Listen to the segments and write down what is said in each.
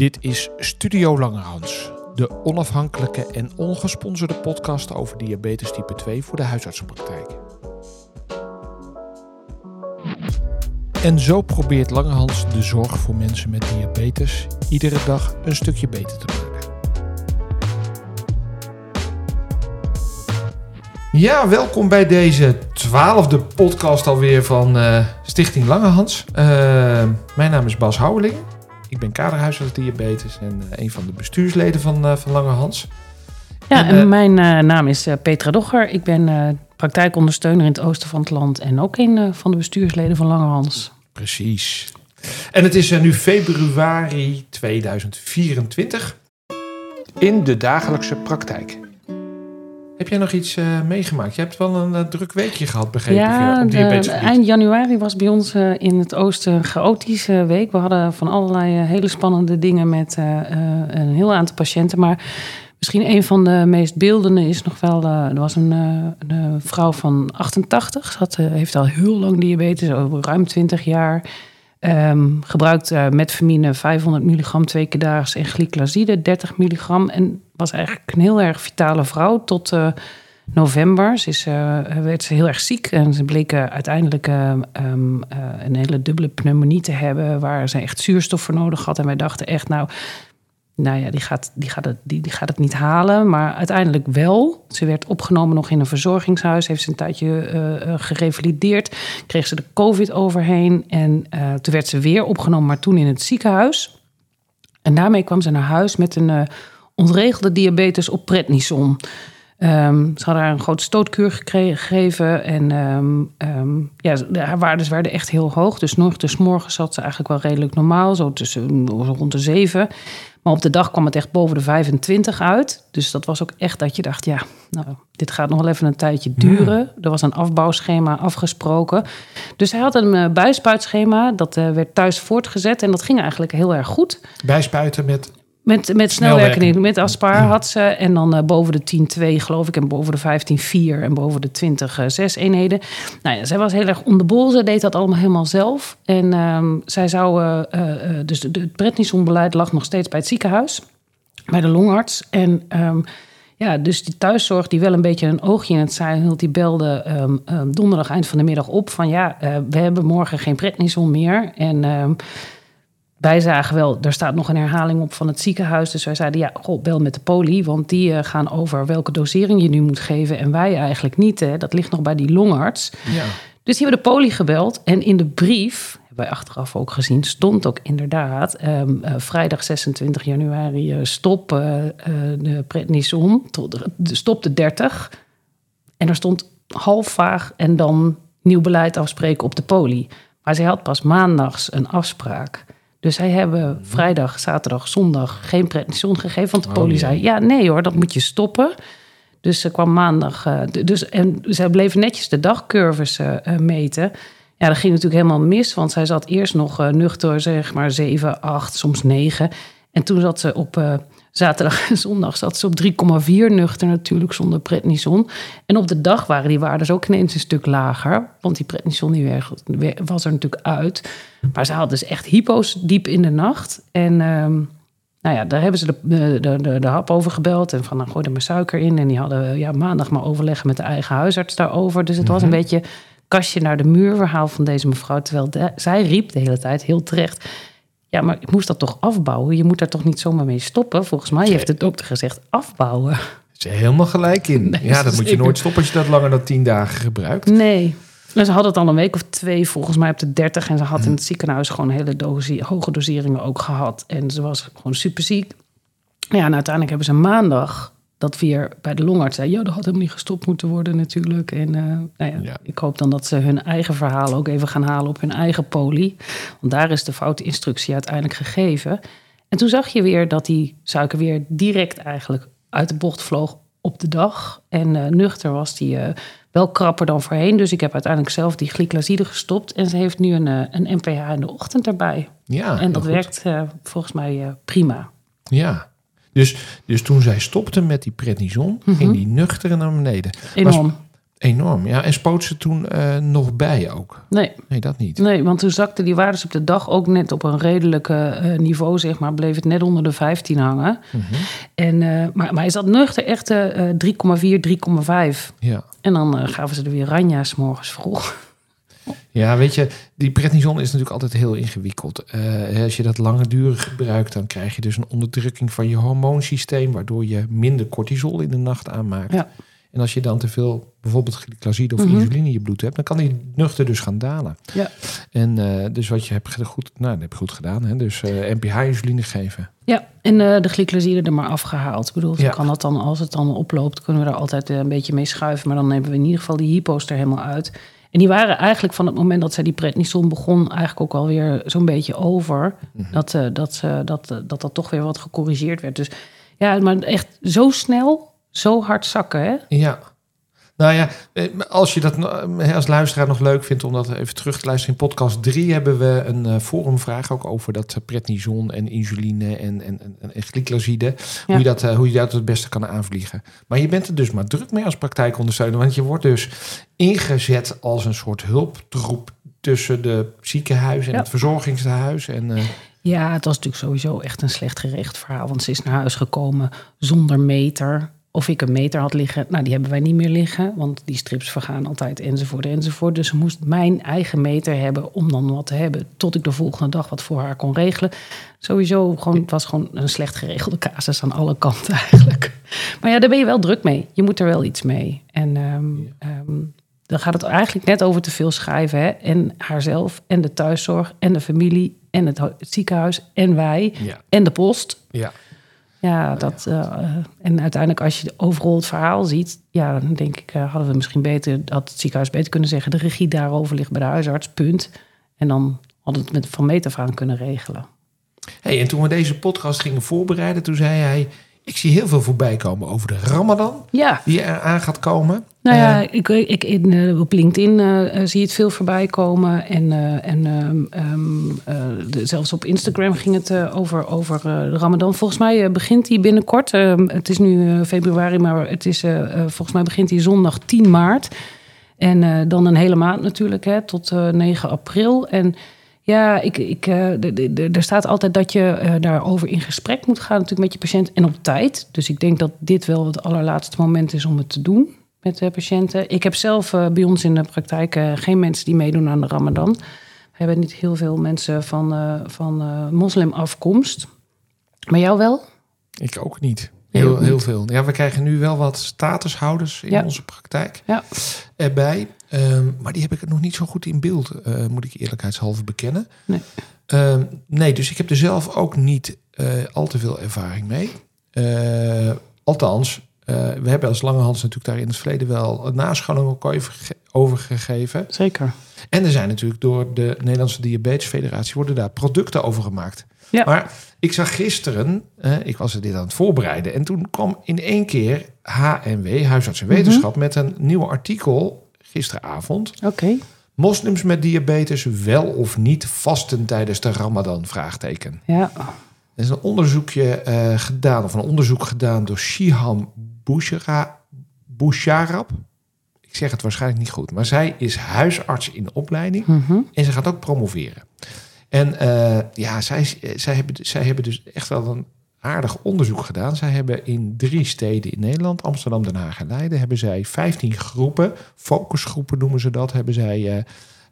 Dit is Studio Langerhans, de onafhankelijke en ongesponsorde podcast over diabetes type 2 voor de huisartsenpraktijk. En zo probeert Langerhans de zorg voor mensen met diabetes iedere dag een stukje beter te maken. Ja, welkom bij deze twaalfde podcast alweer van uh, Stichting Langehans. Uh, mijn naam is Bas Houweling. Ik ben kaderhuisarts diabetes en uh, een van de bestuursleden van, van Langehans. Ja, en, en mijn naam is Petra Dogger. Ik ben praktijkondersteuner in het oosten van het land en ook een van de bestuursleden van Langehans. Precies. En het is nu februari 2024 in de dagelijkse praktijk. Heb jij nog iets uh, meegemaakt? Je hebt wel een uh, druk weekje gehad, begrepen ja, op de, eind januari was bij ons uh, in het oosten een chaotische week. We hadden van allerlei hele spannende dingen met een heel aantal patiënten. Maar misschien een van de meest beeldende is nog wel... er was een, een vrouw van 88. Ze had, heeft al heel lang diabetes, ruim 20 jaar... Um, gebruikt uh, metformine 500 milligram twee keer daags en glyclazide 30 milligram. En was eigenlijk een heel erg vitale vrouw tot uh, november. Ze is, uh, werd ze heel erg ziek en ze bleek uiteindelijk um, een hele dubbele pneumonie te hebben... waar ze echt zuurstof voor nodig had. En wij dachten echt, nou, nou ja, die gaat, die, gaat het, die, die gaat het niet halen. Maar uiteindelijk wel. Ze werd opgenomen nog in een verzorgingshuis. Heeft ze een tijdje uh, gerevalideerd. Kreeg ze de COVID overheen. En uh, toen werd ze weer opgenomen, maar toen in het ziekenhuis. En daarmee kwam ze naar huis met een ontregelde diabetes op prednison. Um, ze hadden haar een grote stootkuur gegeven. En um, um, ja, haar waardes werden echt heel hoog. Dus nog dus morgen zat ze eigenlijk wel redelijk normaal. Zo tussen rond de 7. Maar op de dag kwam het echt boven de 25 uit. Dus dat was ook echt dat je dacht, ja, nou, dit gaat nog wel even een tijdje duren. Er was een afbouwschema afgesproken. Dus hij had een uh, bijspuitschema, dat uh, werd thuis voortgezet. En dat ging eigenlijk heel erg goed. Bijspuiten met met, met snelwerking, met Aspar had ze. En dan uh, boven de 10-2 geloof ik. En boven de 15-4 en boven de 20-6 eenheden. Nou ja, zij was heel erg onderbol. Ze deed dat allemaal helemaal zelf. En um, zij zou... Uh, uh, dus het prednisonbeleid lag nog steeds bij het ziekenhuis. Bij de longarts. En... Um, ja, dus die thuiszorg die wel een beetje een oogje in het zeil hield... die belde um, um, donderdag eind van de middag op van... ja, uh, we hebben morgen geen prednison meer. En... Um, wij zagen wel, er staat nog een herhaling op van het ziekenhuis. Dus wij zeiden, ja, goh, bel met de poli. Want die uh, gaan over welke dosering je nu moet geven. En wij eigenlijk niet. Hè. Dat ligt nog bij die longarts. Ja. Dus die hebben de poli gebeld. En in de brief, hebben wij achteraf ook gezien... stond ook inderdaad um, uh, vrijdag 26 januari... Uh, stop de prednison, tot, stop de 30. En er stond half vaag en dan nieuw beleid afspreken op de poli. Maar zij had pas maandags een afspraak... Dus zij hebben vrijdag, zaterdag, zondag geen prednison gegeven. Want de poli oh, zei, ja, nee hoor, dat moet je stoppen. Dus ze kwam maandag. Uh, dus, en zij bleven netjes de dagcurves uh, meten. Ja, dat ging natuurlijk helemaal mis. Want zij zat eerst nog uh, nuchter, zeg maar 7, 8, soms 9. En toen zat ze op zaterdag en zondag zat ze op 3,4 nuchter natuurlijk zonder prednison. En op de dag waren die waarden ook ineens een stuk lager. Want die prednison die was er natuurlijk uit. Maar ze had dus echt hypo's diep in de nacht. En um, nou ja, daar hebben ze de, de, de, de hap over gebeld. En van, dan gooi er maar suiker in. En die hadden ja, maandag maar overleggen met de eigen huisarts daarover. Dus het was een mhm. beetje kastje naar de muur verhaal van deze mevrouw. Terwijl de, zij riep de hele tijd heel terecht... Ja, maar ik moest dat toch afbouwen? Je moet daar toch niet zomaar mee stoppen? Volgens mij heeft de dokter gezegd afbouwen. Ze is helemaal gelijk in. ja, dat moet je nooit stoppen als je dat langer dan tien dagen gebruikt. Nee. En ze had het al een week of twee, volgens mij op de 30. En ze had in het ziekenhuis gewoon hele dosi hoge doseringen ook gehad. En ze was gewoon super ziek. Ja, en uiteindelijk hebben ze maandag dat weer bij de longarts zei... ja, dat had helemaal niet gestopt moeten worden natuurlijk. En uh, nou ja, ja. ik hoop dan dat ze hun eigen verhaal ook even gaan halen op hun eigen poli. Want daar is de foute instructie uiteindelijk gegeven. En toen zag je weer dat die suiker weer direct eigenlijk uit de bocht vloog op de dag. En uh, nuchter was die uh, wel krapper dan voorheen. Dus ik heb uiteindelijk zelf die glyclaside gestopt. En ze heeft nu een, een NPH in de ochtend erbij. Ja, en dat werkt volgens mij prima. Ja, dus, dus toen zij stopte met die prednison, mm -hmm. ging die nuchter naar beneden. Enorm. Enorm, ja. En spoot ze toen eh, nog bij ook? Nee. Nee, dat niet. Nee, want toen zakten die waardes op de dag ook net op een redelijk eh, niveau, zeg maar. Bleef het net onder de 15 hangen. Mhm. En, eh, maar, maar hij zat nuchter echt eh 3,4, 3,5. Ja. En dan gaven ze er weer ranja's morgens vroeg. Ja, weet je, die prednison is natuurlijk altijd heel ingewikkeld. Eh, als je dat langdurig gebruikt, dan krijg je dus een onderdrukking van je hormoonsysteem, waardoor je minder cortisol in de nacht aanmaakt. Ja. En als je dan te veel bijvoorbeeld glycoside of Mhm. insuline in je bloed hebt, dan kan die nuchter dus gaan dalen. Ja. En eh, dus wat je hebt goed, nou, dat heb je goed gedaan. Hè? Dus eh NPH-insuline geven. Ja, en de glycoside er maar afgehaald. Ik bedoel, Ja. kan dat dan, als het dan oploopt, kunnen we er altijd een beetje mee schuiven. Maar dan hebben we in ieder geval die hypo's er helemaal uit. En die waren eigenlijk van het moment dat zij die prednison begon, eigenlijk ook alweer zo'n beetje over. Mhm. Dat, eh, dat, dat, eh, dat dat toch weer wat gecorrigeerd werd. Dus ja, maar echt zo snel, zo hard zakken, hè? Ja. Nou ja, eh, als je dat eh, als luisteraar nog leuk vindt om dat even terug te luisteren. In podcast 3 hebben we een eh, forumvraag ook over dat prednison en insuline en, en, en, en. Hoe, je dat, hoe je dat het beste kan aanvliegen. Maar je bent er dus maar druk mee als praktijkondersteuner. Want je wordt dus ingezet als een soort hulptroep tussen de ziekenhuis en Ja. het verzorgingshuis. En, Ja, het was natuurlijk sowieso echt een slecht geregeld verhaal. Want ze is naar huis gekomen zonder meter. Of ik een meter had liggen. Nou, die hebben wij niet meer liggen. Want die strips vergaan altijd enzovoort enzovoort. Dus ze moest mijn eigen meter hebben om dan wat te hebben. Tot ik de volgende dag wat voor haar kon regelen. Sowieso, gewoon, het was gewoon een slecht geregelde casus aan alle kanten eigenlijk. Maar ja, daar ben je wel druk mee. Je moet er wel iets mee. En ehm, ehm, dan gaat het eigenlijk net over te veel schrijven. Hè? En haarzelf, en de thuiszorg, en de familie, en het, hu- het ziekenhuis, en wij, ja. en de post. ja. Ja, dat, eh, en uiteindelijk als je overal het verhaal ziet... ja, dan denk ik, eh, hadden we misschien beter... had het ziekenhuis beter kunnen zeggen... de regie daarover ligt bij de huisarts, punt. En dan hadden we het met van meet af aan kunnen regelen. Hey, en toen we deze podcast gingen voorbereiden, toen zei hij... Ik zie heel veel voorbij komen over de Ramadan Ja, die er aan gaat komen. Nou ja, Eh, ik, ik, in, eh, op LinkedIn eh, zie je het veel voorbij komen. En, en ehm, ehm, eh, de- zelfs op Instagram ging het over, over Ramadan. Volgens mij begint die binnenkort. Ehm, het is nu februari, maar het is, volgens mij begint die zondag 10 maart. En dan een hele maand natuurlijk, hè, tot eh, 9 april. En ja, ik, ik, er staat altijd dat je daarover in gesprek moet gaan natuurlijk met je patiënt en op tijd. Dus ik denk dat dit wel het allerlaatste moment is om het te doen met de patiënten. Ik heb zelf eh, bij ons in de praktijk eh, geen mensen die meedoen aan de Ramadan. We hebben niet heel veel mensen van, eh, van eh, moslimafkomst. Maar jou wel? Ik ook niet. Heel, heel veel. Ja, we krijgen nu wel wat statushouders in Ja. onze praktijk Ja. erbij. Ehm, maar die heb ik nog niet zo goed in beeld, eh, moet ik eerlijkheidshalve bekennen. Nee. Ehm, nee, dus ik heb er zelf ook niet eh, al te veel ervaring mee. Eh, althans, eh, we hebben als Langehans natuurlijk daar in het verleden wel nascholing ook over, ge- over gegeven. Zeker. En er zijn natuurlijk door de Nederlandse Diabetesfederatie worden daar producten over gemaakt. Ja. Maar ik zag gisteren, eh, ik was er dit aan het voorbereiden, en toen kwam in één keer HNW, Huisarts en Wetenschap, met een nieuw artikel gisteravond. Oké. Moslims met diabetes wel of niet vasten tijdens de Ramadan? Vraagteken. Ja. Er is een onderzoekje eh, gedaan, of een onderzoek gedaan door Shiham Bouchara- Boucharab. Ik zeg het waarschijnlijk niet goed, maar zij is huisarts in opleiding. Mhm. En ze gaat ook promoveren. En eh, ja, zij, zij, hebben, zij hebben dus echt wel een aardig onderzoek gedaan. Zij hebben in drie steden in Nederland, Amsterdam, Den Haag en Leiden, hebben zij 15 groepen, focusgroepen noemen ze dat, hebben zij eh,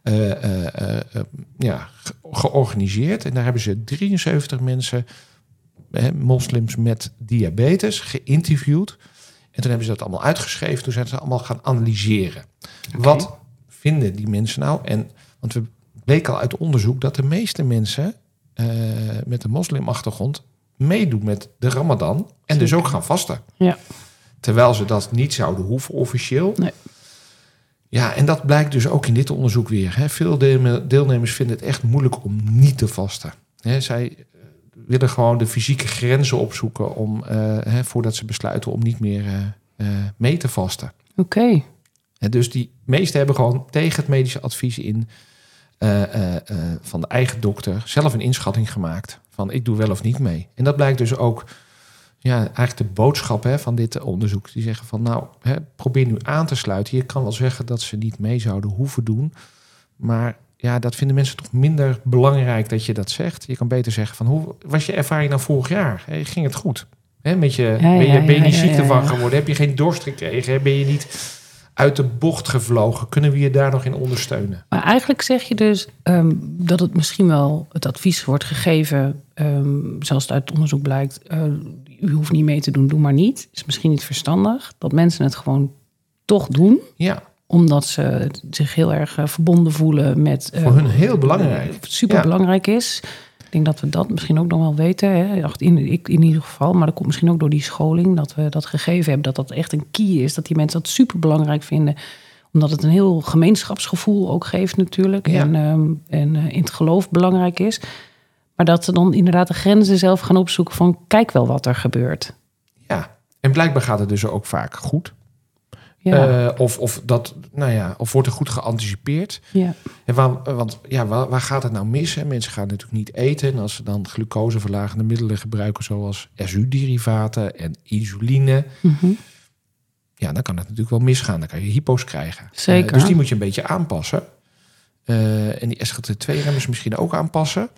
eh, eh, eh, eh, ja, ge- georganiseerd. En daar hebben ze 73 mensen, hè, moslims met diabetes, geïnterviewd. En toen hebben ze dat allemaal uitgeschreven. Toen zijn ze allemaal gaan analyseren. Wat vinden die mensen nou? En, want we bleek al uit onderzoek dat de meeste mensen eh, met een moslimachtergrond meedoen met de Ramadan en dus ook gaan vasten. Ja. Terwijl ze dat niet zouden hoeven officieel. Nee. Ja, en dat blijkt dus ook in dit onderzoek weer. Hè. Veel deelne- deelnemers vinden het echt moeilijk om niet te vasten. Hè, zij willen gewoon de fysieke grenzen opzoeken om, eh, hè, voordat ze besluiten om niet meer eh, eh, mee te vasten. Oké. Hè, dus die meesten hebben gewoon tegen het medische advies in van de eigen dokter zelf een inschatting gemaakt van ik doe wel of niet mee. En dat blijkt dus ook ja, eigenlijk de boodschap hè, van dit onderzoek. Die zeggen van nou, hè, probeer nu aan te sluiten. Je kan wel zeggen dat ze niet mee zouden hoeven doen. Maar ja, dat vinden mensen toch minder belangrijk dat je dat zegt. Je kan beter zeggen van hoe was je ervaring nou vorig jaar? Hey, ging het goed? Hè, met je, ben je, ben je niet ziek ervan geworden? Heb je geen dorst gekregen? Ben je niet uit de bocht gevlogen? Kunnen we je daar nog in ondersteunen? Maar eigenlijk zeg je dus ehm, dat het misschien wel het advies wordt gegeven, um, zoals het uit onderzoek blijkt, uh, u hoeft niet mee te doen, doe maar niet. Is misschien niet verstandig dat mensen het gewoon toch doen. Ja omdat ze zich heel erg eh, verbonden voelen met. Voor hun heel belangrijk. Super belangrijk is. Ik denk dat we dat misschien ook nog wel weten. Hè? In, ik in ieder geval. Maar dat komt misschien ook door die scholing. Dat we dat gegeven hebben. Dat dat echt een key is. Dat die mensen dat super belangrijk vinden. Omdat het een heel gemeenschapsgevoel ook geeft natuurlijk. En, ehm, en uh, in het geloof belangrijk is. Maar dat ze dan inderdaad de grenzen zelf gaan opzoeken van kijk wel wat er gebeurt. Ja, en blijkbaar gaat het dus ook vaak goed. Ja. Uh, of, of, dat, nou ja, of wordt er goed geanticipeerd? Ja. En waar, want ja, waar, waar, gaat het nou mis? Hè? Mensen gaan natuurlijk niet eten. En als ze dan glucoseverlagende middelen gebruiken, zoals SU-derivaten en insuline, mm -hmm. ja, dan kan het natuurlijk wel misgaan. Dan kan je hypo's krijgen. Zeker. Uh, dus die moet je een beetje aanpassen. Uh, en die SGLT2-remmers misschien ook aanpassen.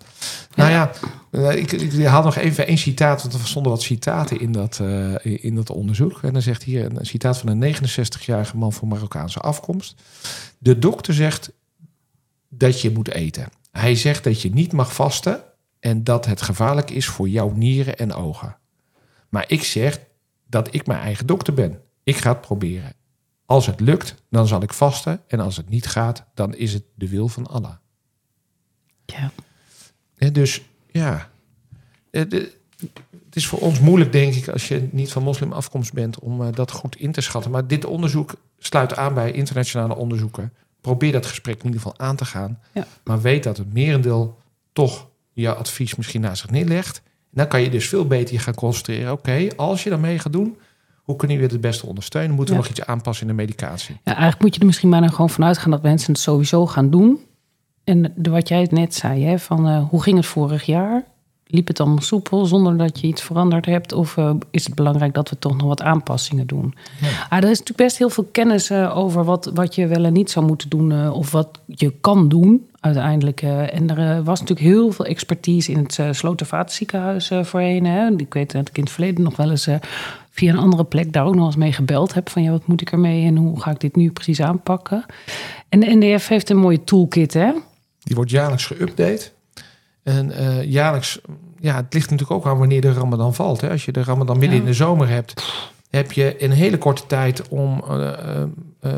Nou ja, uh, ik, ik, haal nog even één citaat, want er stonden wat citaten in dat, uh, in dat onderzoek. En dan zegt hier een citaat van een 69-jarige man van Marokkaanse afkomst. De dokter zegt dat je moet eten. Hij zegt dat je niet mag vasten en dat het gevaarlijk is voor jouw nieren en ogen. Maar ik zeg dat ik mijn eigen dokter ben. Ik ga het proberen. Als het lukt, dan zal ik vasten. En als het niet gaat, dan is het de wil van Allah. Ja. En dus ja, het is voor ons moeilijk, denk ik, als je niet van moslimafkomst bent, om uh, dat goed in te schatten. Maar dit onderzoek sluit aan bij internationale onderzoeken. Probeer dat gesprek in ieder geval aan te gaan. Ja. Maar weet dat het merendeel toch je advies misschien naast zich neerlegt. En dan kan je dus veel beter je gaan concentreren. Oké, als je daarmee gaat doen, hoe kunnen we het beste ondersteunen? Moeten we nog iets aanpassen in de medicatie? Ja, eigenlijk moet je er misschien maar gewoon vanuit gaan dat mensen het sowieso gaan doen. En de, wat jij net zei, hè, van uh, hoe ging het vorig jaar? Liep het allemaal soepel zonder dat je iets veranderd hebt? Of uh, is het belangrijk dat we toch nog wat aanpassingen doen? Ja. Ah, er is natuurlijk best heel veel kennis uh, over wat, wat je wel en niet zou moeten doen. of wat je kan doen uiteindelijk. en er was natuurlijk heel veel expertise in het uh, Slotervaartziekenhuis voorheen. Hè. Ik weet dat ik in het verleden nog wel eens via een andere plek daar ook nog eens mee gebeld heb. Van ja, wat moet ik ermee en hoe ga ik dit nu precies aanpakken? En de NDF heeft een mooie toolkit, hè? Die wordt jaarlijks geüpdate. En uh, jaarlijks, ja, het ligt natuurlijk ook aan wanneer de Ramadan valt. Hè. Als je de Ramadan midden ja. in de zomer hebt, heb je een hele korte tijd om uh, uh,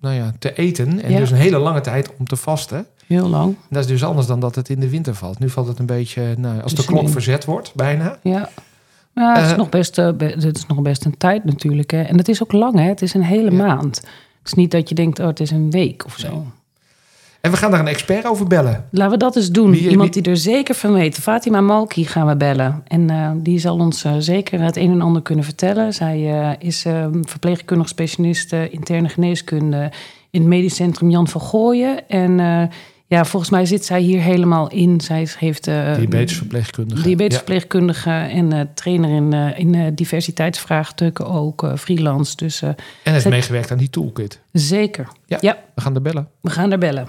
nou ja, te eten. En ja. dus een hele lange tijd om te vasten. Heel lang. Dat is dus anders dan dat het in de winter valt. Nu valt het een beetje, nou, als dus de klok in... verzet wordt, bijna. Ja. Ja, het, is nog best, uh, het is nog best een tijd natuurlijk. Hè. En het is ook lang, hè? Het is een hele ja. maand. Het is niet dat je denkt, oh, het is een week of zo. Nee. En we gaan daar een expert over bellen. Laten we dat eens doen. Wie, Iemand wie... die er zeker van weet. Fatima Malki gaan we bellen. En uh, die zal ons uh, zeker het een en ander kunnen vertellen. Zij uh, is verpleegkundig specialist interne geneeskunde in het medisch centrum Jan van Gooien. En ja, volgens mij zit zij hier helemaal in. Zij heeft... Uh, diabetesverpleegkundige. Diabetesverpleegkundige ja. en uh, trainer in, uh, in diversiteitsvraagstukken ook, freelance. Dus, en heeft zij... meegewerkt aan die toolkit. Zeker, ja, ja. We gaan er bellen. We gaan er bellen.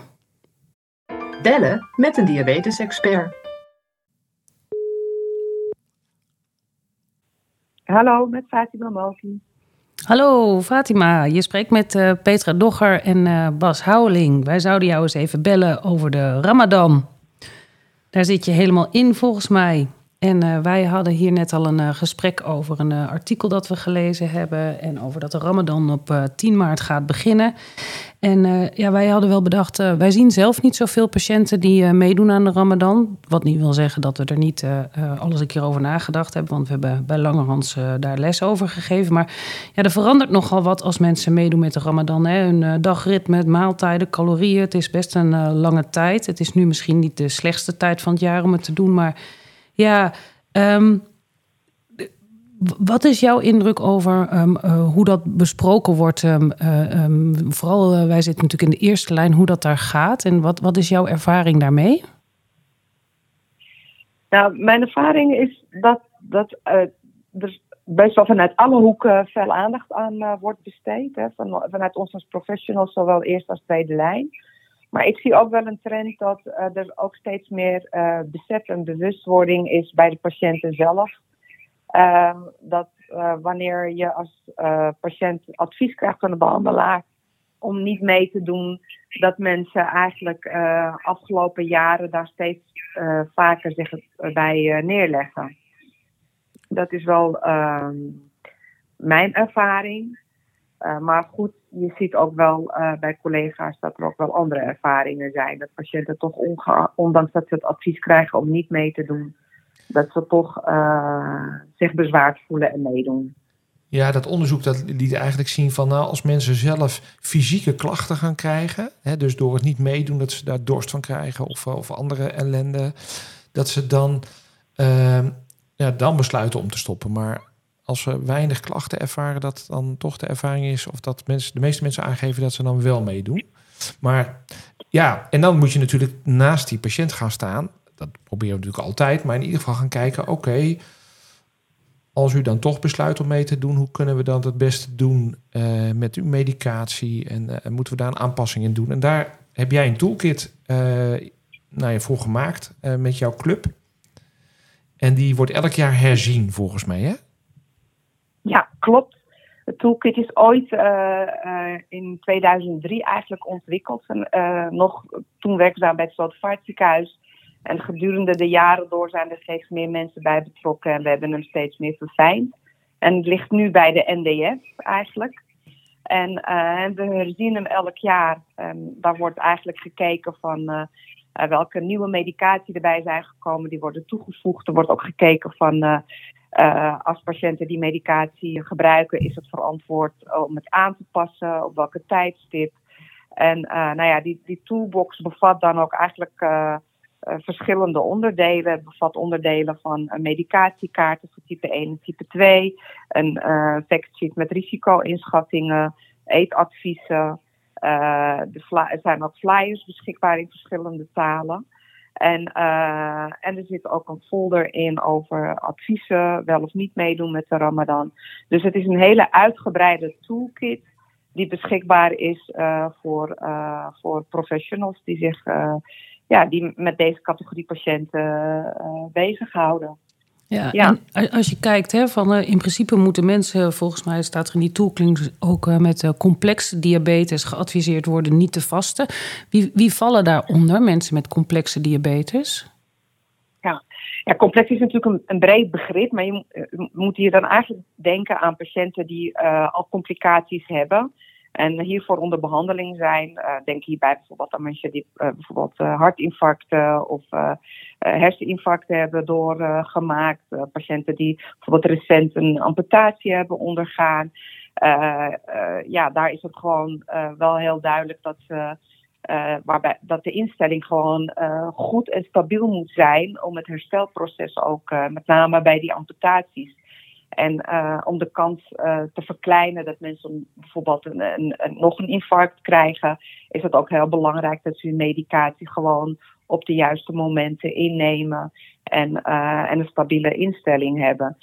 Bellen met een diabetesexpert. Hallo, met Fatima Malki. Hallo Fatima, je spreekt met uh, Petra Dogger en uh, Bas Houweling. Wij zouden jou eens even bellen over de Ramadan. Daar zit je helemaal in volgens mij. En uh, wij hadden hier net al een gesprek over een artikel dat we gelezen hebben. En over dat de Ramadan op 10 maart gaat beginnen. En ja, wij hadden wel bedacht, wij zien zelf niet zoveel patiënten die meedoen aan de Ramadan. Wat niet wil zeggen dat we er niet alles een keer over nagedacht hebben. Want we hebben bij Langerhans daar les over gegeven. Maar ja, er verandert nogal wat als mensen meedoen met de Ramadan. Hè. Hun dagritme, maaltijden, calorieën. Het is best een lange tijd. Het is nu misschien niet de slechtste tijd van het jaar om het te doen. Maar ja, um, wat is jouw indruk over um, uh, hoe dat besproken wordt? Uh, um, vooral, uh, wij zitten natuurlijk in de eerste lijn, hoe dat daar gaat. En wat, wat is jouw ervaring daarmee? Nou, mijn ervaring is dat, dat er best wel vanuit alle hoeken veel aandacht aan wordt besteed. Hè, van, vanuit ons als professionals, zowel eerst als tweede lijn. Maar ik zie ook wel een trend dat er ook steeds meer besef en bewustwording is bij de patiënten zelf. Ehm, dat wanneer je als patiënt advies krijgt van de behandelaar om niet mee te doen, dat mensen eigenlijk uh, afgelopen jaren daar steeds uh, vaker zich bij uh, neerleggen. Dat is wel ehm, mijn ervaring. Maar goed, je ziet ook wel bij collega's dat er ook wel andere ervaringen zijn. Dat patiënten toch, ondanks dat ze het advies krijgen om niet mee te doen, dat ze toch zich bezwaard voelen en meedoen. Ja, dat onderzoek dat liet eigenlijk zien van nou, als mensen zelf fysieke klachten gaan krijgen, hè, dus door het niet meedoen dat ze daar dorst van krijgen of, of andere ellende, dat ze dan, uh, ja, dan besluiten om te stoppen. Maar als ze weinig klachten ervaren, dat dan toch de ervaring is of dat mensen, de meeste mensen aangeven dat ze dan wel meedoen. Maar ja, en dan moet je natuurlijk naast die patiënt gaan staan. Dat proberen we natuurlijk altijd, maar in ieder geval gaan kijken, oké als u dan toch besluit om mee te doen, hoe kunnen we dan het beste doen uh, met uw medicatie en uh, moeten we daar een aanpassing in doen? En daar heb jij een toolkit uh, nou ja, voor gemaakt met jouw club. En die wordt elk jaar herzien, volgens mij, hè? Ja, klopt. De toolkit is ooit in 2003 eigenlijk ontwikkeld. En, nog toen werkzaam bij het Slotervaartziekenhuis en gedurende de jaren door zijn er steeds meer mensen bij betrokken en we hebben hem steeds meer verfijnd. En het ligt nu bij de NDF eigenlijk. En we herzien hem elk jaar. En daar wordt eigenlijk gekeken van welke nieuwe medicatie erbij zijn gekomen. Die worden toegevoegd. Er wordt ook gekeken van uh, als patiënten die medicatie gebruiken, is het verantwoord om het aan te passen, op welke tijdstip. En nou ja, die, die toolbox bevat dan ook eigenlijk uh, verschillende onderdelen. Het bevat onderdelen van medicatiekaarten voor type 1 en type 2, een factsheet met risico-inschattingen, eetadviezen. er zijn ook flyers beschikbaar in verschillende talen. En, en er zit ook een folder in over adviezen, wel of niet meedoen met de Ramadan. Dus het is een hele uitgebreide toolkit die beschikbaar is voor, voor professionals die zich ja, die met deze categorie patiënten uh, bezighouden. Ja, ja. En als je kijkt, hè, van, uh, in principe moeten mensen, volgens mij staat er in die toolkling ook uh, met uh, complexe diabetes geadviseerd worden niet te vasten. Wie, wie vallen daaronder, mensen met complexe diabetes? Ja, ja complex is natuurlijk een, een breed begrip, maar je moet hier dan eigenlijk denken aan patiënten die al complicaties hebben. En hiervoor onder behandeling zijn. Uh, denk hierbij bijvoorbeeld aan mensen die uh, bijvoorbeeld uh, hartinfarcten of herseninfarcten hebben doorgemaakt. patiënten die bijvoorbeeld recent een amputatie hebben ondergaan. ja, daar is het gewoon wel heel duidelijk dat ze. waarbij dat de instelling gewoon goed en stabiel moet zijn om het herstelproces ook, met name bij die amputaties, en uh, om de kans uh, te verkleinen dat mensen bijvoorbeeld een, een, een, nog een infarct krijgen, is het ook heel belangrijk dat ze hun medicatie gewoon op de juiste momenten innemen en, uh, en een stabiele instelling hebben.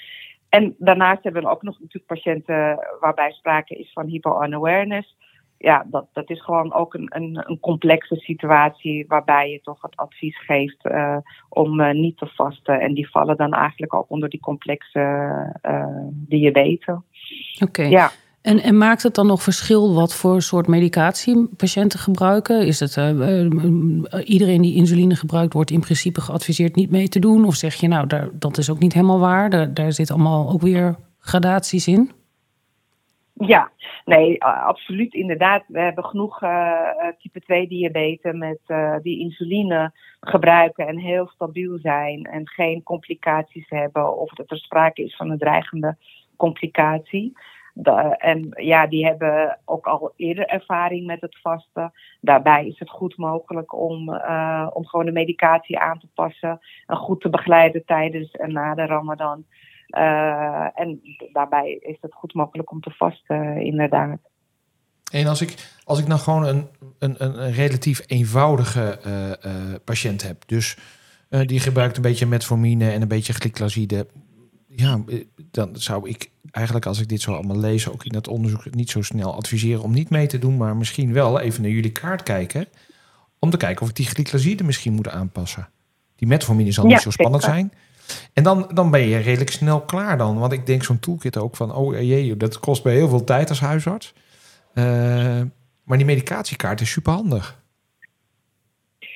En daarnaast hebben we ook nog natuurlijk patiënten waarbij sprake is van hypo-unawareness ja, dat, dat is gewoon ook een, een, een, complexe situatie waarbij je toch het advies geeft uh, om uh, niet te vasten. En die vallen dan eigenlijk ook onder die complexe uh, diabetes. Oké. Ja. En, en maakt het dan nog verschil wat voor soort medicatie patiënten gebruiken? Is het iedereen die insuline gebruikt, wordt in principe geadviseerd niet mee te doen? Of zeg je nou, daar, dat is ook niet helemaal waar? Daar, daar zit allemaal ook weer gradaties in? Ja, nee, absoluut inderdaad. We hebben genoeg uh, type 2 diabetes met uh, die insuline gebruiken en heel stabiel zijn en geen complicaties hebben of dat er sprake is van een dreigende complicatie. En ja, die hebben ook al eerder ervaring met het vasten. Daarbij is het goed mogelijk om, om gewoon de medicatie aan te passen en goed te begeleiden tijdens en na de Ramadan. Uh, en daarbij is het goed mogelijk om te vasten, inderdaad. En als ik, als ik nou gewoon een, een, een relatief eenvoudige uh, uh, patiënt heb, dus die gebruikt een beetje metformine en een beetje glyclazide, ja, dan zou ik eigenlijk als ik dit zo allemaal lees, ook in dat onderzoek, niet zo snel adviseren om niet mee te doen, maar misschien wel even naar jullie kaart kijken. Om te kijken of ik die glycoside misschien moet aanpassen. Die metformine zal niet zo spannend zijn. En dan, dan ben je redelijk snel klaar dan. Want ik denk zo'n toolkit ook van, oh jee, dat kost bij heel veel tijd als huisarts. Uh, maar die medicatiekaart is super handig.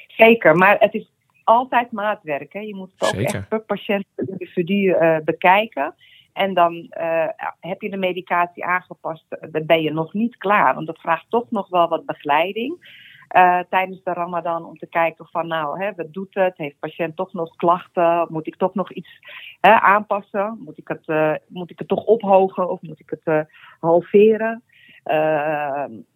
Zeker, maar het is altijd maatwerk. Hè. Je moet het ook echt per patiënt individu uh, bekijken. En dan uh, heb je de medicatie aangepast, dan ben je nog niet klaar. Want dat vraagt toch nog wel wat begeleiding. Uh, tijdens de Ramadan om te kijken van nou, hè, wat doet het? Heeft patiënt toch nog klachten? Moet ik toch nog iets hè, aanpassen? Moet ik, het, uh, moet ik het toch ophogen of moet ik het uh, halveren?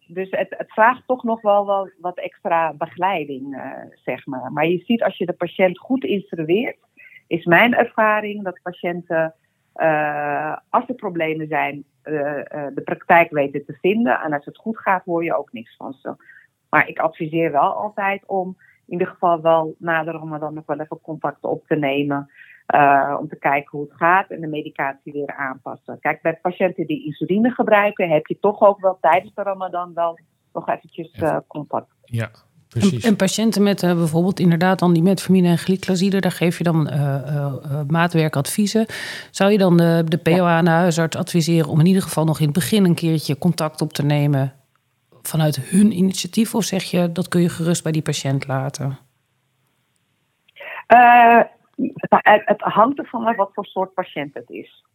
dus het, het, vraagt toch nog wel, wel wat extra begeleiding, zeg maar. Maar je ziet als je de patiënt goed instrueert, is mijn ervaring dat patiënten, als er problemen zijn, de praktijk weten te vinden. En als het goed gaat, hoor je ook niks van ze. Maar ik adviseer wel altijd om in ieder geval wel nader om dan nog wel even contact op te nemen. Uh, om te kijken hoe het gaat en de medicatie weer aanpassen. Kijk, bij patiënten die insuline gebruiken, heb je toch ook wel tijdens de Ramadan wel nog eventjes uh, contact. Ja, precies. En, en patiënten met uh, bijvoorbeeld inderdaad dan die metformine en glyclazide, daar geef je dan maatwerkadviezen. Zou je dan de, de POA en de huisarts adviseren om in ieder geval nog in het begin een keertje contact op te nemen vanuit hun initiatief? Of zeg je dat kun je gerust bij die patiënt laten? Uh, het, het, hangt ervan af wat voor soort patiënt het is.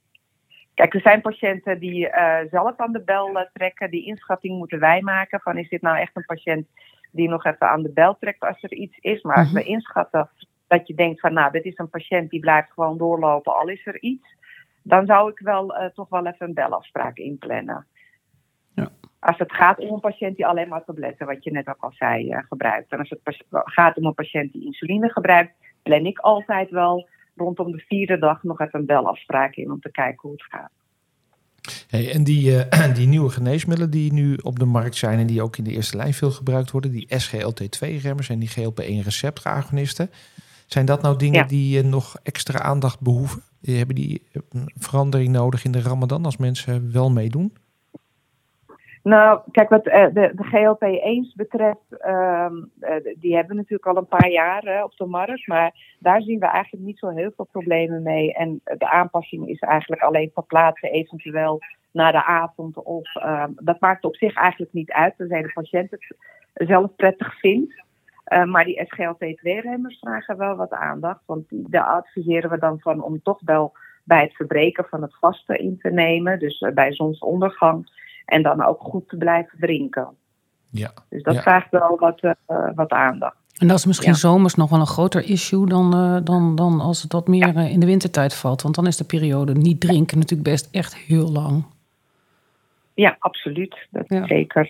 Kijk, er zijn patiënten die uh, zelf aan de bel uh, trekken. Die inschatting moeten wij maken van is dit nou echt een patiënt die nog even aan de bel trekt als er iets is. Maar als mhm. we inschatten dat je denkt van nou, dit is een patiënt die blijft gewoon doorlopen al is er iets. Dan zou ik wel toch wel even een belafspraak inplannen. Als het gaat om een patiënt die alleen maar tabletten, wat je net ook al zei, uh, gebruikt. En als het gaat om een patiënt die insuline gebruikt, plan ik altijd wel rondom de vierde dag nog even een belafspraak in om te kijken hoe het gaat. Hey, en die, uh, die nieuwe geneesmiddelen die nu op de markt zijn en die ook in de eerste lijn veel gebruikt worden, die SGLT2-remmers en die GLP-1-receptoragonisten, zijn dat nou dingen die uh, nog extra aandacht behoeven? Hebben die een verandering nodig in de Ramadan als mensen wel meedoen? Nou, kijk, wat uh, de, de GLP-1's betreft, um, uh, die hebben we natuurlijk al een paar jaar op de markt. Maar daar zien we eigenlijk niet zo heel veel problemen mee. En de aanpassing is eigenlijk alleen verplaatsen, eventueel naar de avond. Of, ehm, dat maakt op zich eigenlijk niet uit, tenzij de patiënt het zelf prettig vindt. maar die SGLT2-remmers vragen wel wat aandacht. Want daar adviseren we dan van om toch wel bij het verbreken van het vaste in te nemen. Dus bij zonsondergang en dan ook goed te blijven drinken. Ja. Dus dat vraagt wel wat, uh, wat aandacht. En dat is misschien zomers nog wel een groter issue dan, uh, dan, dan als het wat meer uh, in de wintertijd valt. Want dan is de periode niet drinken natuurlijk best echt heel lang. Ja, absoluut. Dat is zeker,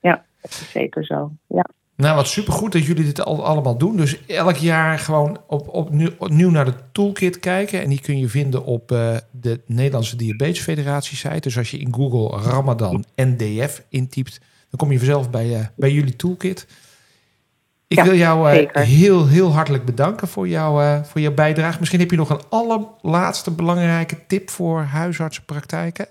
ja, dat is zeker zo. Ja. Nou, wat supergoed dat jullie dit al, allemaal doen. Dus elk jaar gewoon op, op, opnieuw naar de toolkit kijken. En die kun je vinden op uh, de Nederlandse Diabetes Federatie site. Dus als je in Google Ramadan NDF intypt, dan kom je vanzelf bij, uh, bij jullie toolkit. Ik wil jou uh, heel, heel hartelijk bedanken voor, jou, voor jouw bijdrage. Misschien heb je nog een allerlaatste belangrijke tip voor huisartsenpraktijken.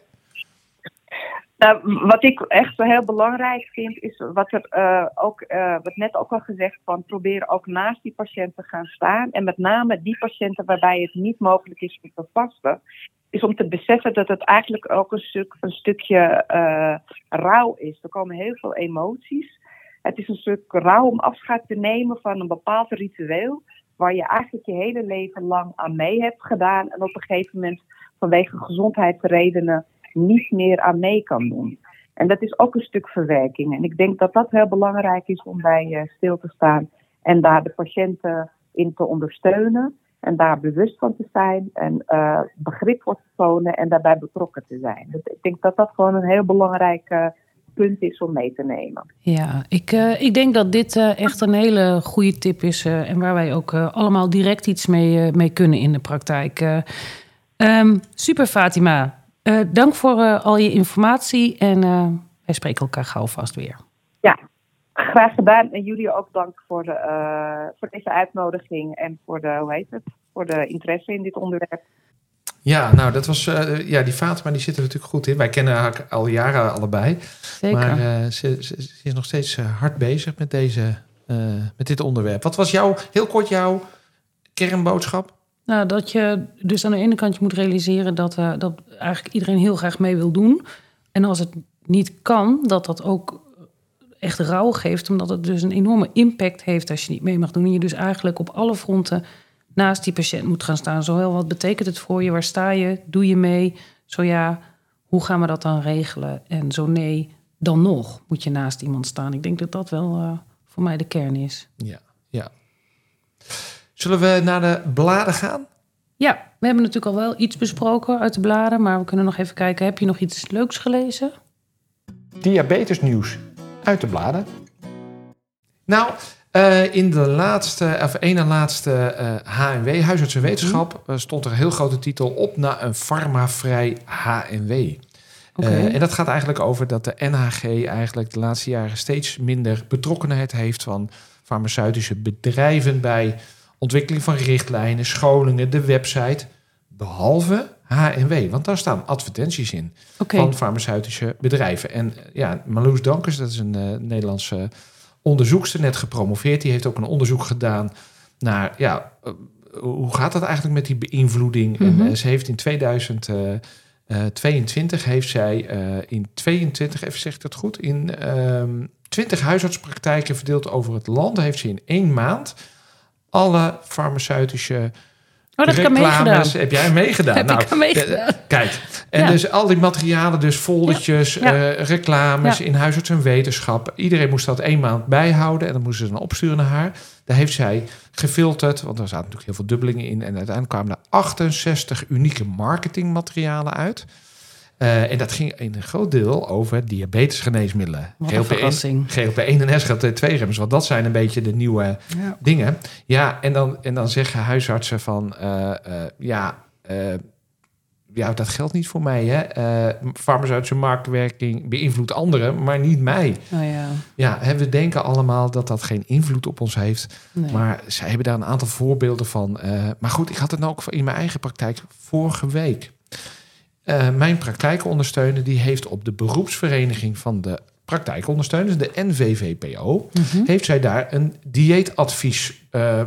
Nou, wat ik echt heel belangrijk vind, is wat er uh, ook, uh, wat net ook al gezegd van, probeer ook naast die patiënt te gaan staan. En met name die patiënten waarbij het niet mogelijk is om te vasten, is om te beseffen dat het eigenlijk ook een, stuk, een stukje uh, rouw is. Er komen heel veel emoties. Het is een stuk rouw om afscheid te nemen van een bepaald ritueel, waar je eigenlijk je hele leven lang aan mee hebt gedaan. En op een gegeven moment vanwege gezondheidsredenen niet meer aan mee kan doen. En dat is ook een stuk verwerking. En ik denk dat dat heel belangrijk is om bij uh, stil te staan en daar de patiënten in te ondersteunen. En daar bewust van te zijn en uh, begrip voor te tonen en daarbij betrokken te zijn. Dus ik denk dat dat gewoon een heel belangrijk uh, punt is om mee te nemen. Ja, ik, ik denk dat dit echt een hele goede tip is en waar wij ook allemaal direct iets mee, mee kunnen in de praktijk. Um, super Fatima, uh, dank voor uh, al je informatie en uh, wij spreken elkaar gauw vast weer. Ja, graag gedaan. En jullie ook dank voor, de, voor deze uitnodiging en voor de, hoe heet het, voor de interesse in dit onderwerp. Ja, nou, dat was. eh, ja, die Fatima die zit er natuurlijk goed in. Wij kennen haar al jaren allebei. Zeker. Maar eh, ze, ze, ze is nog steeds eh, hard bezig met, deze, eh, met dit onderwerp. Wat was jouw, heel kort jouw kernboodschap? Nou, dat je dus aan de ene kant je moet realiseren dat, eh, dat eigenlijk iedereen heel graag mee wil doen. En als het niet kan, dat dat ook echt rouw geeft, omdat het dus een enorme impact heeft als je niet mee mag doen. En je dus eigenlijk op alle fronten naast die patiënt moet gaan staan. Zowel wat betekent het voor je, waar sta je, doe je mee? Zo ja, hoe gaan we dat dan regelen? En zo nee, dan nog moet je naast iemand staan. Ik denk dat dat wel eh, voor mij de kern is. Ja, ja. Zullen we naar de bladen gaan? Ja, we hebben natuurlijk al wel iets besproken uit de bladen, maar we kunnen nog even kijken. Heb je nog iets leuks gelezen? Diabetesnieuws uit de bladen. Nou, eh, in de laatste, of ene laatste eh HNW, Huisarts en Wetenschap, eh, stond er een heel grote titel op naar een farmavrij HNW. Eh, en dat gaat eigenlijk over dat de NHG eigenlijk de laatste jaren steeds minder betrokkenheid heeft van farmaceutische bedrijven bij ontwikkeling van richtlijnen, scholingen, de website, behalve HNW, want daar staan advertenties in van farmaceutische bedrijven. En eh, ja, Marloes Dankers, dat is een eh, Nederlandse onderzoekster, net gepromoveerd. Die heeft ook een onderzoek gedaan naar, ja, eh, hoe gaat dat eigenlijk met die beïnvloeding? Mhm. En eh, ze heeft in 2022 heeft zij in 22, even zeg ik dat goed, in ehm 20 huisartspraktijken verdeeld over het land, heeft ze in één maand alle farmaceutische Oh, dat reclames- Heb jij meegedaan? Heb nou, ik aan meegedaan. eh, Kijk, en Ja. dus al die materialen, dus foldertjes, Ja. eh, reclames in huisarts en wetenschap. Iedereen moest dat één maand bijhouden en dan moesten ze dan opsturen naar haar. Daar heeft zij gefilterd, want er zaten natuurlijk heel veel dubbelingen in. En uiteindelijk kwamen er 68 unieke marketingmaterialen uit. Eh, en dat ging in een groot deel over diabetesgeneesmiddelen. Wat een verrassing. GLP-1 en SGLT2-remmers, want dat zijn een beetje de nieuwe Ja. dingen. Ja, en dan, en dan zeggen huisartsen van... eh, eh, ja, ja, dat geldt niet voor mij. Hè? Farmaceutische marktwerking beïnvloedt anderen, maar niet mij. Oh ja. Ja, hè, we denken allemaal dat dat geen invloed op ons heeft. Nee. Maar zij hebben daar een aantal voorbeelden van. Maar goed, ik had het nou ook in mijn eigen praktijk vorige week. Eh, mijn praktijkondersteuner die heeft op de beroepsvereniging van de praktijkondersteuners, de NVVPO, Mhm. heeft zij daar een dieetadvies eh,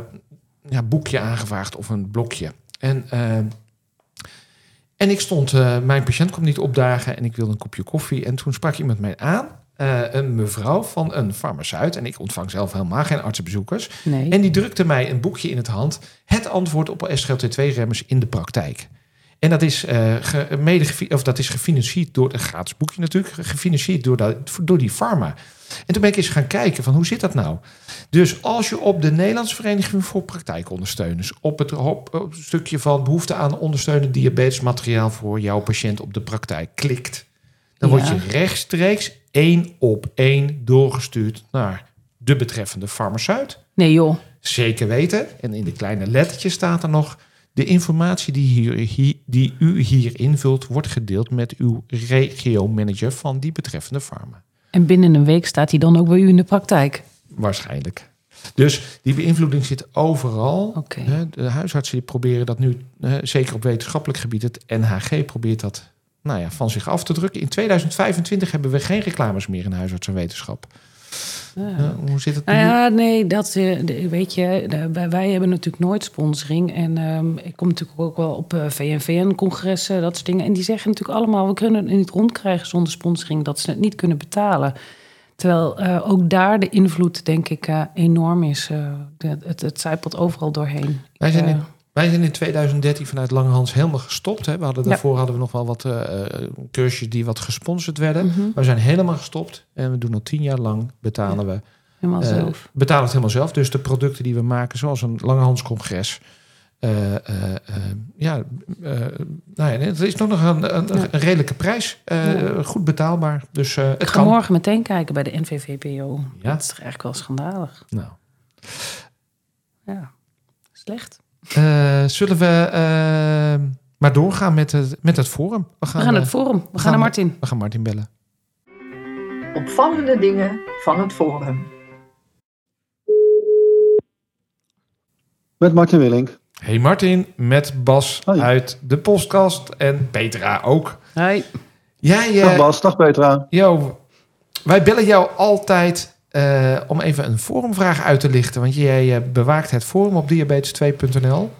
ja, boekje aangevraagd of een blokje. En, eh, en ik stond, mijn patiënt kwam niet opdagen en ik wilde een kopje koffie. En toen sprak iemand mij aan, een mevrouw van een farmaceut. En ik ontvang zelf helemaal geen artsenbezoekers. Nee. En die drukte mij een boekje in het hand. Het antwoord op SGLT2-remmers in de praktijk. En dat is, eh, ge- mede of dat is gefinancierd door een gratis boekje natuurlijk, gefinancierd door, dat, door die pharma. En toen ben ik eens gaan kijken van hoe zit dat nou? Dus als je op de Nederlandse Vereniging voor Praktijkondersteuners op het, op, het stukje van behoefte aan ondersteunend diabetesmateriaal voor jouw patiënt op de praktijk klikt, dan word je rechtstreeks één op één doorgestuurd naar de betreffende farmaceut. Nee joh. Zeker weten. En in de kleine lettertjes staat er nog... de informatie die, hier, die u hier invult... wordt gedeeld met uw regiomanager van die betreffende farma. En binnen een week staat hij dan ook bij u in de praktijk. Waarschijnlijk. Dus die beïnvloeding zit overal. De huisartsen die proberen dat nu, zeker op wetenschappelijk gebied... het NHG probeert dat nou ja, van zich af te drukken. In 2025 hebben we geen reclames meer in huisarts en wetenschap. Hoe zit het? Nou ja, nee, dat eh, weet je, wij, hebben natuurlijk nooit sponsoring. En ehm, ik kom natuurlijk ook wel op eh, VNVN-congressen, dat soort dingen. En die zeggen natuurlijk allemaal, we kunnen het niet rondkrijgen zonder sponsoring, dat ze het niet kunnen betalen. Terwijl eh, ook daar de invloed, denk ik, enorm is. Het, het zijpelt overal doorheen. Wij zijn, in, wij zijn in 2013 vanuit Langehans helemaal gestopt. Hè. We hadden Ja. daarvoor hadden we nog wel wat eh, cursusjes die wat gesponsord werden. mhm, We zijn helemaal gestopt en we doen al tien jaar lang betalen we helemaal eh, zelf. betalen het helemaal zelf. Dus de producten die we maken, zoals een Langehans congres. ja, nou ja, het is nog nog een, een, redelijke prijs. Goed betaalbaar. Dus Ik ga kan. morgen meteen kijken bij de NVVPO. Ja. Dat is toch eigenlijk wel schandalig. Nou. Ja, slecht. Eh, zullen we eh, maar doorgaan met het, met het forum? We gaan eh, het forum. We gaan gaan naar we- Martin. we gaan Martin bellen. Opvallende dingen van het forum. Met Martin Willink. Hey Martin, met Bas Hoi. uit de podcast en Petra ook. Hi. Jij, Dag Bas, dag Petra. yo, wij bellen jou altijd eh, om even een forumvraag uit te lichten. Want jij eh, bewaakt het forum op diabetes2.nl.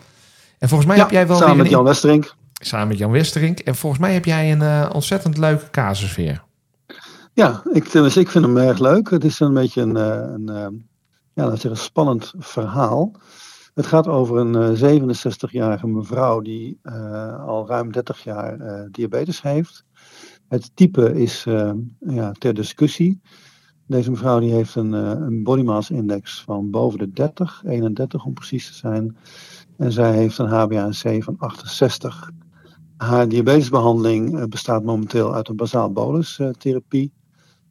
En volgens mij Ja, heb jij wel samen met een Jan Westerink. samen met Jan Westerink. En volgens mij heb jij een eh, ontzettend leuke casus weer. Ja, ik, dus ik vind hem erg leuk. Het is een beetje een, een, eh, ja, laten we zeggen, spannend verhaal. Het gaat over een eh, 67-jarige mevrouw die al ruim 30 jaar diabetes heeft. Het type is ja, ter discussie. Deze mevrouw die heeft een, eh, een body mass index van boven de 30, 31 om precies te zijn. En zij heeft een HbA1c van 68. Haar diabetesbehandeling eh, bestaat momenteel uit een basaal bolus eh,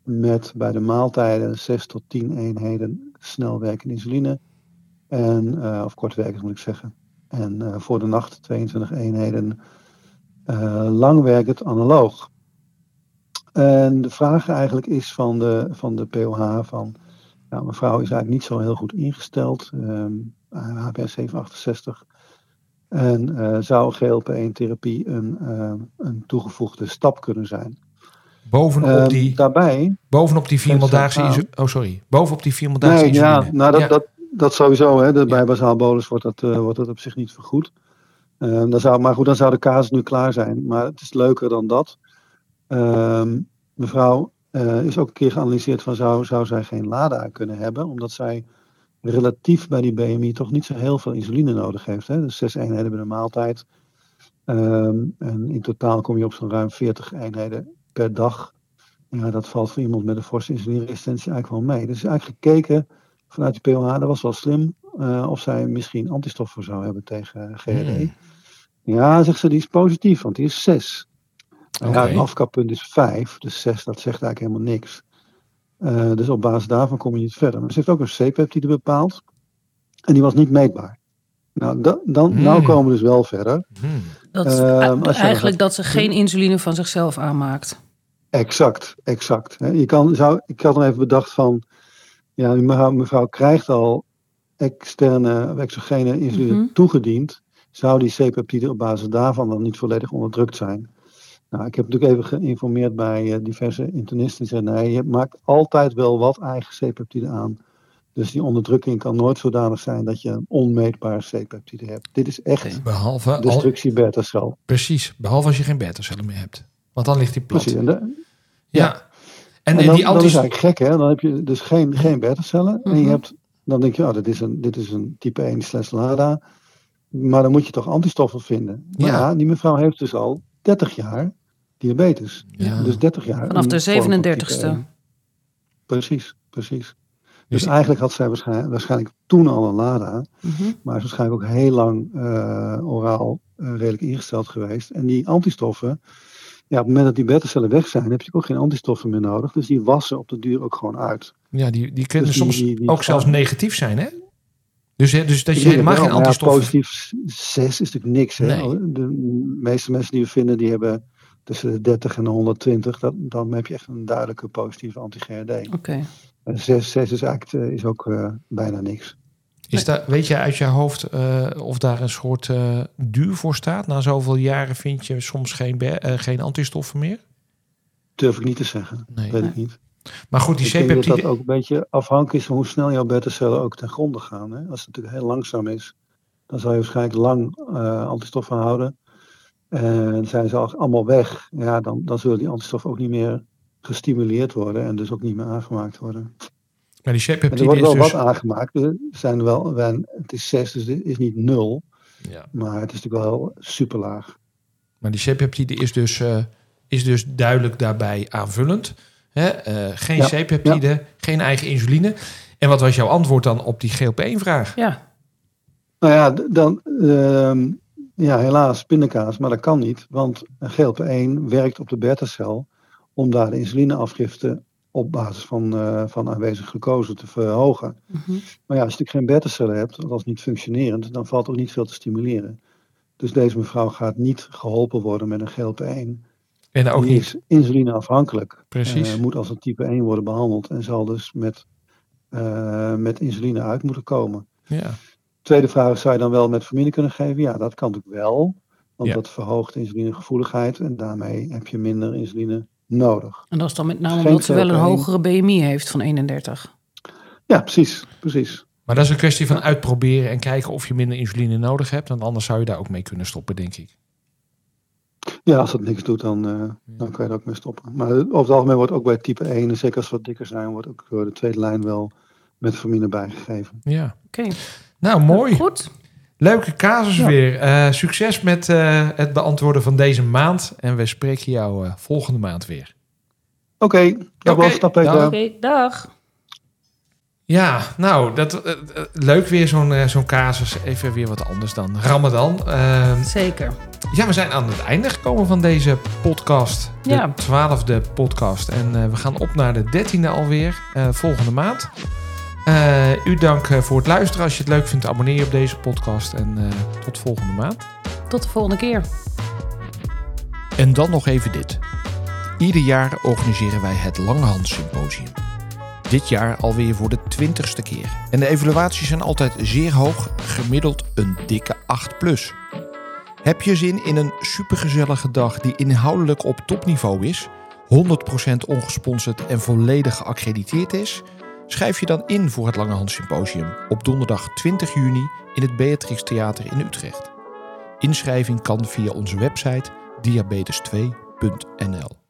met bij de maaltijden 6 tot 10 eenheden snelwerkende insuline. En, eh, of kortwerkend moet ik zeggen. En voor de nacht 22 eenheden eh, langwerkend analoog. En de vraag eigenlijk is van de, van de POH van, nou, mevrouw is eigenlijk niet zo heel goed ingesteld. ehm HBS 768. En eh, zou GLP-1-therapie een, eh, een toegevoegde stap kunnen zijn? Bovenop Ehm, die, daarbij bovenop die nou. Oh, sorry. Bovenop die viermaaldaaagse Nee, ja, nou dat, Ja. Dat, dat sowieso. Hè. Ja. Bij basaal bolus wordt dat, eh, wordt dat op zich niet vergoed. Ehm, dan zou, maar goed, dan zou de casus nu klaar zijn. Maar het is leuker dan dat. Ehm, mevrouw eh, is ook een keer geanalyseerd van zou, zou zij geen LADA kunnen hebben. Omdat zij relatief bij die BMI toch niet zo heel veel insuline nodig heeft. Hè. Dus zes eenheden bij de maaltijd. Ehm, en in totaal kom je op zo'n ruim 40 eenheden per dag. Ja, dat valt voor iemand met een forse insulineresistentie eigenlijk wel mee. Dus eigenlijk gekeken vanuit de POH, dat was wel slim, eh, of zij misschien antistoffen zou hebben tegen GRD. Hmm. Ja, zegt ze, die is positief, want die is 6. Oké. Ja, het afkappunt is 5, dus 6, dat zegt eigenlijk helemaal niks. Eh, dus op basis daarvan kom je niet verder. Maar ze heeft ook een C-peptide bepaald, en die was niet meetbaar. Nou, da- dan, Hmm. nou komen we dus wel verder. Hmm. Dat is Ehm, e- dan eigenlijk gaat- dat ze geen insuline van zichzelf aanmaakt. Exact, exact. Hè. Je kan, zou, ik had dan even bedacht van, ja, mevrouw, mevrouw krijgt al externe of exogene insuline Mhm. toegediend. Zou die C-peptide op basis daarvan dan niet volledig onderdrukt zijn? Nou, ik heb natuurlijk even geïnformeerd bij eh, diverse internisten. Die zeggen, nee, je maakt altijd wel wat eigen C-peptide aan. Dus die onderdrukking kan nooit zodanig zijn dat je een onmeetbare C-peptide hebt. Dit is echt Behalve, al, destructie beta-cel. precies, behalve als je geen beta-cellen meer hebt. Want dan ligt die plat. Precies. En, de- Ja. En, En, dan, die dat is eigenlijk gek, hè? Dan heb je dus geen, geen beta-cellen. En je Mhm. hebt, dan denk je, oh, dit is een, dit is een type 1 slash LADA. Maar dan moet je toch antistoffen vinden. Maar Ja. ja. die mevrouw heeft dus al 30 jaar diabetes. Ja. Dus 30 jaar. Vanaf de vorm van type 37ste. 1. Precies, precies. Dus Dus eigenlijk had zij waarschijnlijk, waarschijnlijk toen al een LADA. Mhm. Maar is waarschijnlijk ook heel lang eh, oraal eh, redelijk ingesteld geweest. En die antistoffen, ja, op het moment dat die beta-cellen weg zijn, heb je ook geen antistoffen meer nodig. Dus die wassen op de duur ook gewoon uit. Ja, die, die kunnen Dus soms die- die ook zelfs negatief zijn, hè? Dus, hè, dus dat je helemaal geen maar ja, antistoffen... positief 6 is natuurlijk niks. Hè? Nee. De meeste mensen die we vinden, die hebben tussen de 30 en de 120. Dat, dan heb je echt een duidelijke positieve anti-GRD. Oké. 6, 6 is, eigenlijk, eh, is ook eh, bijna niks. Is daar, weet je uit je hoofd eh, of daar een soort eh, duur voor staat? Na zoveel jaren vind je soms geen, eh, geen antistoffen meer? Durf ik niet te zeggen. Nee. Weet ik niet. Maar goed, die ik denk dat C-peptide... dat ook een beetje afhankelijk is van hoe snel jouw beta-cellen ook ten gronde gaan. Hè? Als het natuurlijk heel langzaam is, dan zal je waarschijnlijk lang eh, antistoffen houden. En zijn ze al allemaal weg, ja, dan, dan zullen die antistoffen ook niet meer gestimuleerd worden en dus ook niet meer aangemaakt worden. Maar die En er C-peptide wordt is wel dus... wat aangemaakt. Er zijn wel, het is 6, dus het is niet nul, Ja. maar het is natuurlijk wel super laag. Maar die C-peptide is dus, eh, is dus duidelijk daarbij aanvullend. Hè? Eh, geen Ja, C-peptide, geen eigen insuline. En wat was jouw antwoord dan op die GLP-1-vraag? Ja. Nou ja, dan, ehm, ja, helaas pindakaas, maar dat kan niet. Want GLP-1 werkt op de beta-cel om daar de insulineafgifte op basis van, eh, van aanwezige glucose te verhogen. Mhm. Maar ja, als je natuurlijk geen beta-cellen hebt, althans niet functionerend, dan valt ook niet veel te stimuleren. Dus deze mevrouw gaat niet geholpen worden met een GLP-1. En ook Die niet. is insulineafhankelijk. Precies. Eh, moet als een type 1 worden behandeld en zal dus met, eh, met insuline uit moeten komen. Ja. Tweede vraag is, zou je dan wel metformine kunnen geven? Ja, dat kan natuurlijk wel. Want Ja. dat verhoogt insulinegevoeligheid en daarmee heb je minder insuline nodig. En dat is dan met name Geen omdat ze wel een hogere BMI heeft van 31. Ja, precies, precies. Maar dat is een kwestie van uitproberen en kijken of je minder insuline nodig hebt. Want anders zou je daar ook mee kunnen stoppen, denk ik. Ja, als dat niks doet, dan, eh, dan kan je er ook mee stoppen. Maar over het algemeen wordt ook bij type 1, en zeker als we wat dikker zijn, wordt ook door de tweede lijn wel metformine bijgegeven. Ja. Oké, Nou, mooi. goed. Leuke casus Ja. weer. Eh, succes met eh, het beantwoorden van deze maand. En we spreken jou eh, volgende maand weer. Oké, dag Oké, Bas, dag dag. Oké, dag. Ja, nou, dat, leuk weer zo'n eh, zo'n casus. Even weer wat anders dan Ramadan. Eh, Zeker. ja, we zijn aan het einde gekomen van deze podcast. De Ja. twaalfde podcast. En eh, we gaan op naar de dertiende alweer, eh, volgende maand. Eh, u dank eh, voor het luisteren. Als je het leuk vindt, abonneer je op deze podcast. En eh, tot volgende maand. Tot de volgende keer. En dan nog even dit. Ieder jaar organiseren wij het Langehand Symposium. Dit jaar alweer voor de twintigste keer. En de evaluaties zijn altijd zeer hoog, gemiddeld een dikke 8 plus. Heb je zin in een supergezellige dag die inhoudelijk op topniveau is, 100% ongesponsord en volledig geaccrediteerd is? Schrijf je dan in voor het Langehand Symposium op donderdag 20 juni in het Beatrix Theater in Utrecht. Inschrijving kan via onze website diabetes2.nl.